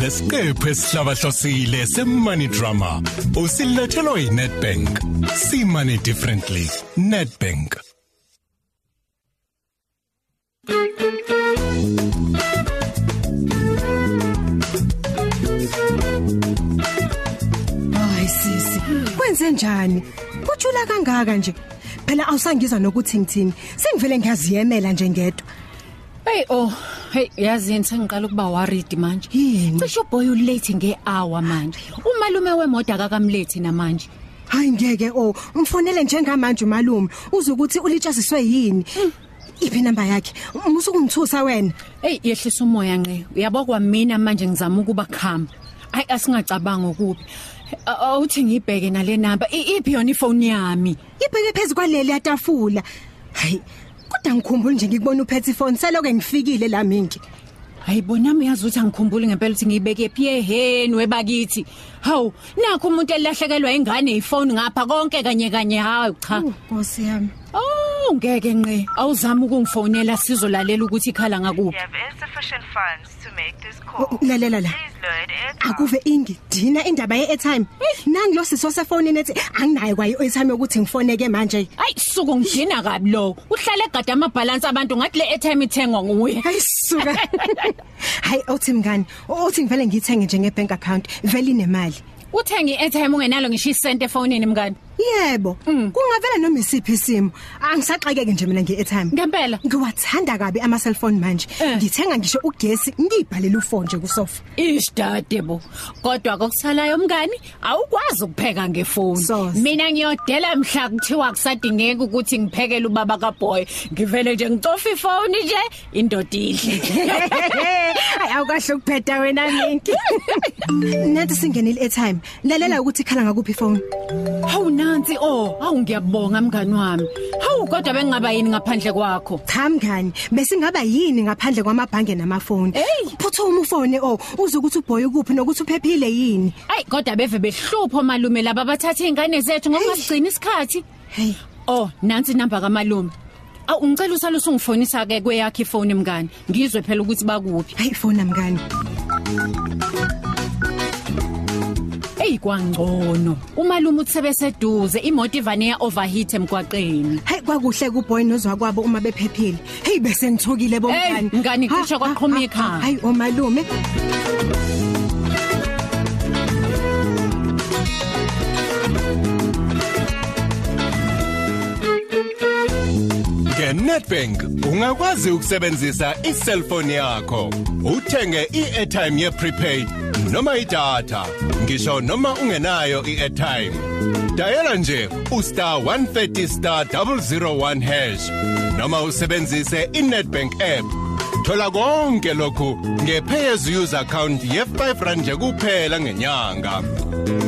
Lesiqephu esihlabahlosile semoney drama usilethelwa yiNetbank. See money differently. Netbank. Hayi sisi, kwenze njani? Kuthula kangaka nje. Phela awusangizwa nokuthi ngithini. Sengivele ngiyaziyemela nje ngedwa. Hey oh, hey yazi yini sengiqala ukuba worried manje. Yini? Cishe boy ulate ngehour manje. Umalume wemoto akakamlate namanje. Hayi ngeke oh, mfonele njengamanje umalume uze ukuthi ulitshaziswe yini. Iphi number yakhe? Musukungithusa wena. Hey yehlisa umoya nqe. Uyabokwa mina manje ngizama ukuba khamba. Ay asingacabanga ukubi. A- Awuthi ngibheke nale number. I- Iphi yona ifone yami? Ibheke phezulu kwaleli yatafula. Hayi, kodwa ngikhumbula nje ngikubona uphethe ifone seloke ngifikile la minki. Hayibona nami yazi ukuthi angikhumbuli ngempela ukuthi ngiyibeke phi eheni webakithi. Hawu, nakho umuntu elahlekelwa ingane ifone ngapha konke kanye kanye hawu cha. Nkosi yami. Oh, ngeke nqe. Awuzama ukungifonela sizolalela ukuthi ikhala You ngakuphi. have insufficient funds to make this call. Oh, lalela la. Please load airtime. Akuve ingi dina indaba ye-airtime. Nangi lo siso sefonini ethi anginayo kwayo i-airtime yokuthi ngifoneke manje. Hayi suku ngidina kabi lo. Uhlale egada amabalance abantu ngathi le airtime ithengwa nguye. Hayi suka. Hayi uthi mngani, uthi ngivele ngiyithenge nje ngebank account, vele inemali. Uthenga i-airtime ungenalo ngisho isent efonini mngani. Yebo, kungavela noma isiphi isimo. Angisaxakeke nje mina nge-airtime. Ngempela. Ngiwathanda kabi ama cellphone manje. Eh. Ngithenga ngisho ugesi, ngibhalele ufone nje kusofa. Isdade bo. Kodwa kokusalayo mngani awukwazi ukupheka ngefoni. Soze. Mina ngiyodela mhla kuthiwa kusadingeka ukuthi ngiphekele ubaba kaBoy. Ngivele nje ngicofa ifoni nje indodile. Hayi awukahle ukuphetha wena minki. Nathi singenile airtime. Lalela ukuthi ikhala ngakuphi phone. Hawu nansi oh, hawu ngiyabonga mngani wami. Hawu kodwa bengingaba yini ngaphandle kwakho? Cha mngani, bese ngaba yini ngaphandle kwamabhange namafoni? Hey! Phuthuma ufone oh, uze ukuthi uboy ukuphi nokuthi uphephile yini? Ay kodwa beve behlupho malume laba bathatha izingane zethu ngokungasigcina isikhathi. Hey, Oh, nansi inamba kamalume. Awu ngicela usale usungifonisa ke kweyakhe ifoni mngani. Ngizwe phela ukuthi bakuphi. hayi phone mngani. Ey kwangcono. Umalume uthebe seduze imoto ivane ya overheat emgwaqeni. Hey kwakuhle kuboy nozwa kwabo uma bephephile. Hey bese ngithukile bomngani. Hey, mngani, Ha, cishe ha, kwaqhuma ha, ikhanda. ha, Hayi omalume. NgeNetbank ungakwazi ukusebenzisa iselfoni yakho. Uthenge i-airtime ye-prepaid noma idatha. Ngisho noma ungenayo i-airtime. Dayela nje ustar 130 star 001 hash noma usebenzise iNetbank app. Thola konke lokhu ngepay as you use account ye5 rand nje kuphela ngenyanga.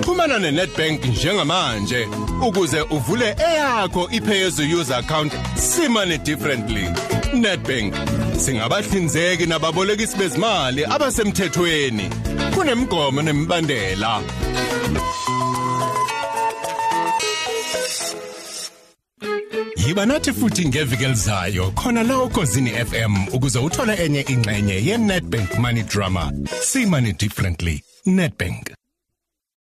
Xhumana neNetbank njengamanje ukuze uvule eyakho iPay as you use account simane differently. Netbank singabahlinzeki nababolekisi bezimali abasemthethweni. Kunemgomo nemibandela. Yiba nathi futhi ngeviki elizayo khona la ukhosini FM ukuze uthole enye ingxenye ye Netbank Money Drama. See money differently. Netbank